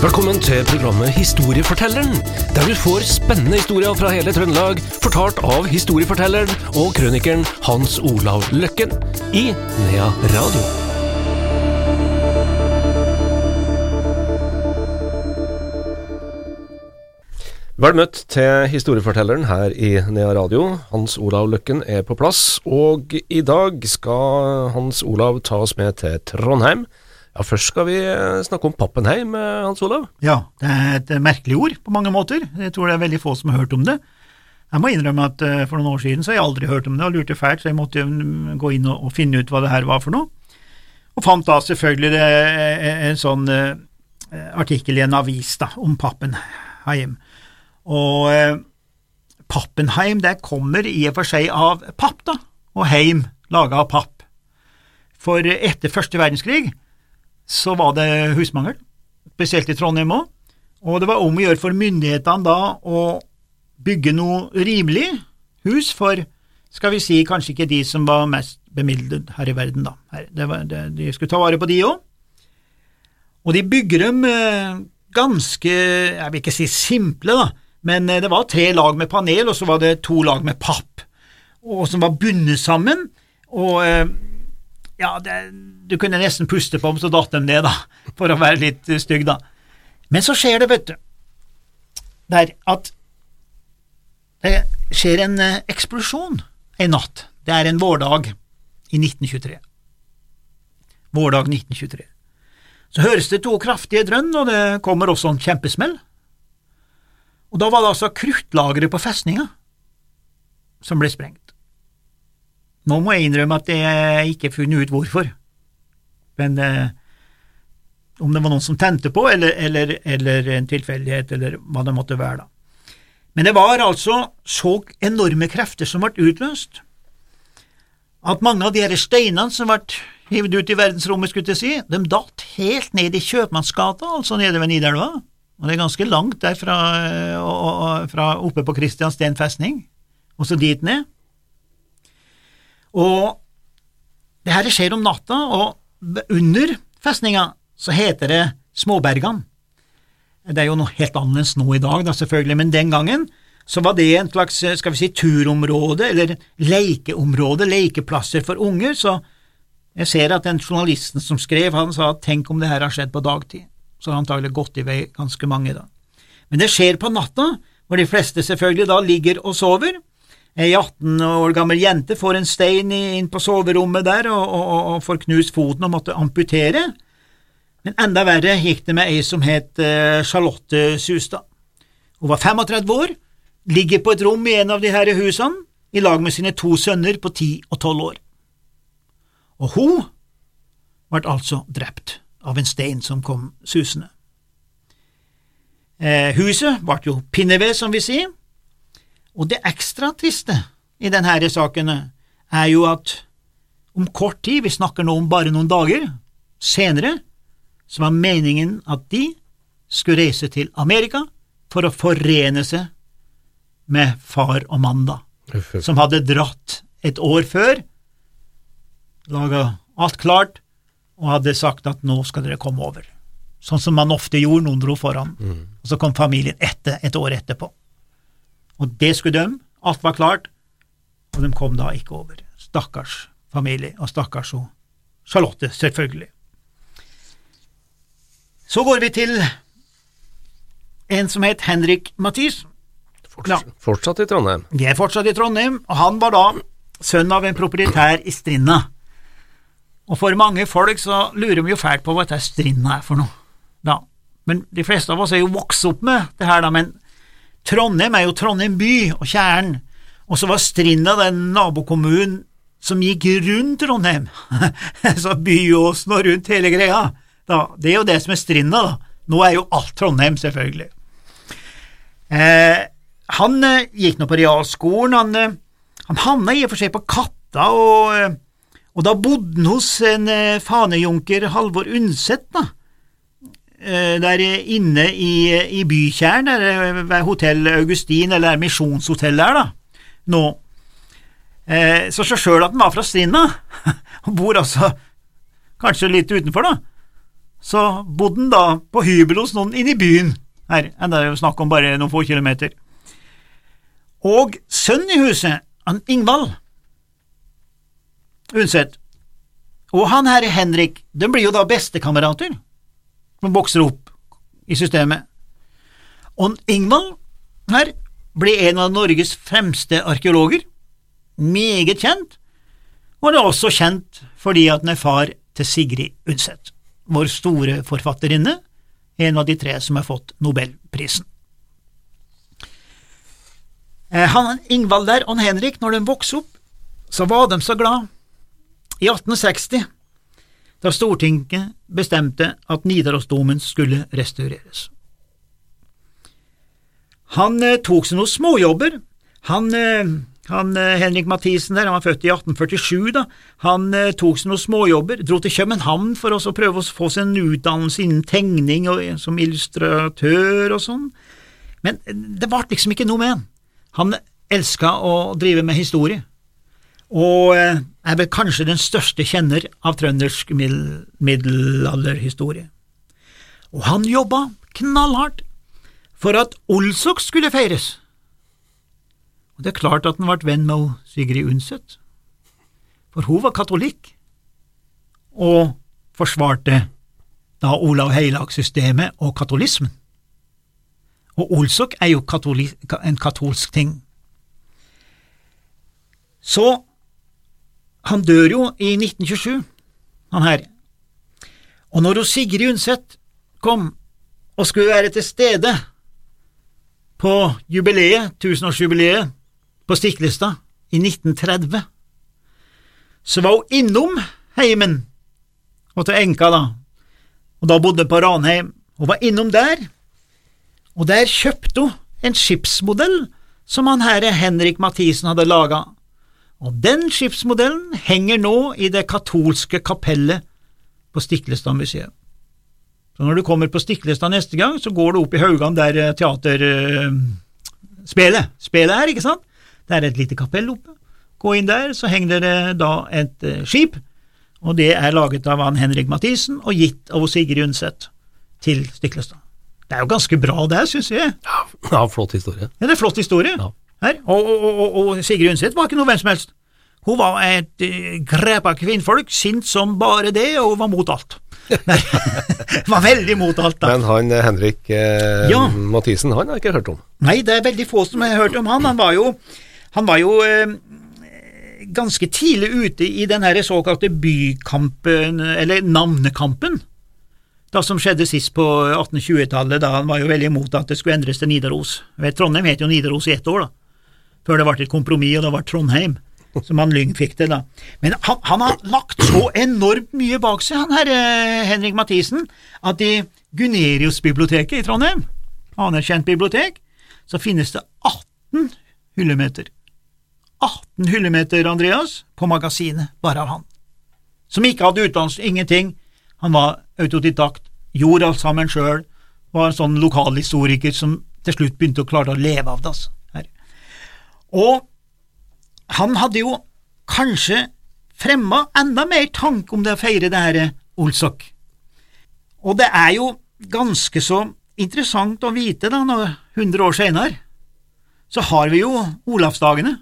Velkommen til programmet Historiefortelleren, der du får spennende historier fra hele Trøndelag, fortalt av historiefortelleren og krønikeren Hans Olav Løkken i Nea Radio. Vel møtt til historiefortelleren her i Nea Radio. Hans Olav Løkken er på plass, og i dag skal Hans Olav ta oss med til Trondheim. Ja, Først skal vi snakke om Pappenheim, Hans Olav. Ja, det er et merkelig ord på mange måter. Jeg tror det er veldig få som har hørt om det. Jeg må innrømme at for noen år siden så har jeg aldri hørt om det og lurte fælt, så jeg måtte gå inn og, finne ut hva det her var for noe. Og fant da selvfølgelig det, en sånn artikkel i en avis da, om Pappenheim. Og Pappenheim det kommer i og for seg av papp, da, og heim laga av papp. For etter første verdenskrig så var det husmangel, spesielt i Trondheim òg, og det var om å gjøre for myndighetene da å bygge noe rimelig hus for, skal vi si, kanskje ikke de som var mest bemidlet her i verden, da. Det var, det, de skulle ta vare på de òg. Og de bygger dem eh, ganske, jeg vil ikke si simple, da, men eh, det var tre lag med panel, og så var det to lag med papp, og som var bundet sammen, og eh, ja, det, du kunne nesten puste på dem, så datt de ned, da, for å være litt stygg, da. Men så skjer det, vet du, der at det skjer en eksplosjon en natt. Det er en vårdag i 1923. Vårdag 1923. Så høres det to kraftige drønn, og det kommer også en kjempesmell. Og da var det altså kruttlageret på festninga som ble sprengt. Nå må jeg innrømme at jeg ikke har funnet ut hvorfor, men eh, om det var noen som tente på, eller, eller, eller en tilfeldighet, eller hva det måtte være, da. Men det var altså så enorme krefter som ble utløst, at mange av de her steinene som ble hivd ut i verdensrommet, skulle jeg si, de datt helt ned i Kjøpmannsgata, altså nede ved Nidelva, og det er ganske langt der fra, fra oppe på Kristiansten festning, og så dit ned. Og det her skjer om natta, og under festninga så heter det Småbergan. Det er jo noe helt annerledes nå i dag, da selvfølgelig, men den gangen så var det en slags skal vi si, turområde, eller lekeområde, lekeplasser for unger, så jeg ser at den journalisten som skrev, han sa tenk om det her har skjedd på dagtid, så har antagelig gått i vei ganske mange da. Men det skjer på natta, hvor de fleste selvfølgelig da ligger og sover. Ei 18 år gammel jente får en stein inn på soverommet der og, og, og får knust foten og måtte amputere. Men enda verre gikk det med ei som het uh, Charlotte Sustad. Hun var 35 år, ligger på et rom i en av de her husene, i lag med sine to sønner på 10 og 12 år. Og hun ble altså drept av en stein som kom susende. Eh, huset ble jo pinneved, som vi sier, og det ekstra triste i denne saken er jo at om kort tid, vi snakker nå om bare noen dager, senere, så var meningen at de skulle reise til Amerika for å forene seg med far og Manda, som hadde dratt et år før, laga alt klart og hadde sagt at nå skal dere komme over. Sånn som man ofte gjorde, noen dro foran, mm. og så kom familien etter, et år etterpå. Og det skulle de, alt var klart, og de kom da ikke over. Stakkars familie, og stakkars og Charlotte, selvfølgelig. Så går vi til en som het Henrik Mathis. Ja. fortsatt i Trondheim? De er fortsatt i Trondheim, og han var da sønn av en proprietær i Strinda. Og for mange folk så lurer de jo fælt på hva dette Strinda er for noe. Da. Men de fleste av oss er jo vokst opp med det her, da, men Trondheim er jo Trondheim by og kjernen, og så var Strinda den nabokommunen som gikk rundt Trondheim, så Byåsen og rundt hele greia. Da, det er jo det som er Strinda, da. Nå er jo alt Trondheim, selvfølgelig. Eh, han eh, gikk nå på realskolen, han, eh, han havna i og for seg på Katta, og, eh, og da bodde han hos en eh, fanejunker, Halvor Undset, da. Eh, der inne i, i bykjernen, der ved Hotell Augustin, eller Misjonshotellet her, da, nå. Så så sjøl at han var fra Strinda, og bor altså kanskje litt utenfor, da, så bodde han da på hybel hos noen inne i byen, her, det er jo snakk om bare noen få kilometer. Og sønnen i huset, han Ingvald Undset, og han her Henrik, de blir jo da bestekamerater, som vokser opp i systemet. Og Ingvald her blir en av Norges fremste arkeologer, meget kjent, og han er også kjent fordi at han er far til Sigrid Undset, vår store forfatterinne, en av de tre som har fått nobelprisen. Eh, han Ingvald der og Henrik, når de vokste opp, så var de så glad. I 1860, da Stortinget bestemte at Nidarosdomen skulle restaureres. Han eh, tok seg noen småjobber. Han, eh, han eh, Henrik Mathisen der, han var født i 1847, da. Han tok seg noen småjobber, dro til København for å prøve å få seg en utdannelse innen tegning og, som illustratør og sånn. Men det ble liksom ikke noe med han. Han elska å drive med historie, og eh, er vel kanskje den største kjenner av trøndersk middelalderhistorie. Og han jobba knallhardt for at Olsok skulle feires. Og det er klart at han ble venn med Sigrid Undset, for hun var katolikk og forsvarte da Olav Heilag-systemet og katolismen. Og Olsok er jo katoli en katolsk ting. Så han dør jo i 1927, han her. Og når Sigrid Undset kom og skulle være til stede på jubileet, tusenårsjubileet, på Stiklestad i 1930, så var hun innom heimen og til enka, da, og da bodde hun på Ranheim. Hun var innom der, og der kjøpte hun en skipsmodell som han herre Henrik Mathisen hadde laga, og den skipsmodellen henger nå i det katolske kapellet på Stiklestad museum. Så når du kommer på Stiklestad neste gang, så går du opp i Haugan der eh, teaterspelet uh, spelet er, ikke sant? Det er et lite kapell oppe. Gå inn der, så henger det da et uh, skip, og det er laget av han Henrik Mathisen og gitt av Sigrid Undset til Stiklestad. Det er jo ganske bra det, syns jeg. Ja, ja, flott historie. Ja, det er flott historie. Ja. Her. Og, og, og, og Sigrid Undset var ikke noe hvem som helst. Hun var et uh, grepa kvinnfolk, sint som bare det, og hun var mot alt. Nei, var veldig mot alt, da. Men han eh, Henrik eh, Ja. Mathisen, han har jeg ikke hørt om. Nei, det er veldig få som har hørt om han. Han var jo, han var jo eh, ganske tidlig ute i den her såkalte bykampen, eller navnekampen, da som skjedde sist på 1820-tallet, da han var jo veldig imot at det skulle endres til Nidaros. Trondheim het jo Nidaros i ett år, da, før det ble et kompromiss, og det ble Trondheim. Som han Lyng fikk det, da. Men han, han har lagt så enormt mye bak seg, han her eh, Henrik Mathisen, at i Gunerius-biblioteket i Trondheim, anerkjent bibliotek, så finnes det 18 hyllemeter. 18 hyllemeter, Andreas, på magasinet, bare av han. Som ikke hadde utdannelse, ingenting. Han var autodidakt, gjorde alt sammen sjøl, var en sånn lokalhistoriker som til slutt begynte å klare å leve av det. Altså. Og han hadde jo kanskje fremma enda mer tanke om det å feire det her Olsok. Og det er jo ganske så interessant å vite, da, når 100 år senere, så har vi jo Olavsdagene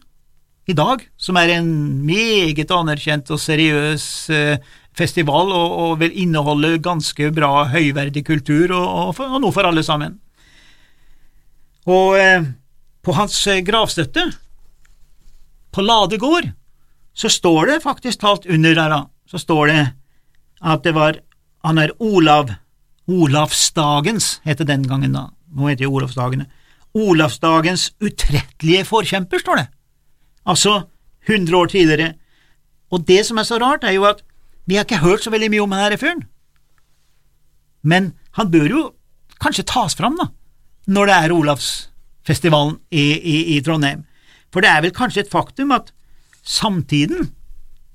i dag, som er en meget anerkjent og seriøs eh, festival, og, og vil inneholde ganske bra høyverdig kultur, og, og, og noe for alle sammen. Og eh, på hans eh, gravstøtte, på Lade gård, så står det faktisk talt under der, så står det at det var han er Olav, Olavsdagens, het det den gangen da, nå heter det Olavsdagene, Olavsdagens utrettelige forkjemper, står det, altså 100 år tidligere, og det som er så rart, er jo at vi har ikke hørt så veldig mye om denne fyren, men han bør jo kanskje tas fram, da, når det er Olavsfestivalen i, i, i Trondheim. For det er vel kanskje et faktum at samtiden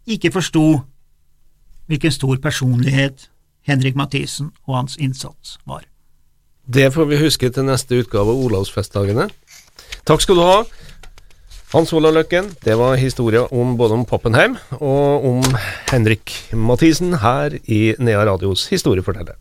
ikke forsto hvilken stor personlighet Henrik Mathisen og hans innsats var. Det får vi huske til neste utgave av Olavsfestdagene. Takk skal du ha. Hans Olav Løkken, det var historia om både om Pappenheim og om Henrik Mathisen her i Nea Radios historieforteller.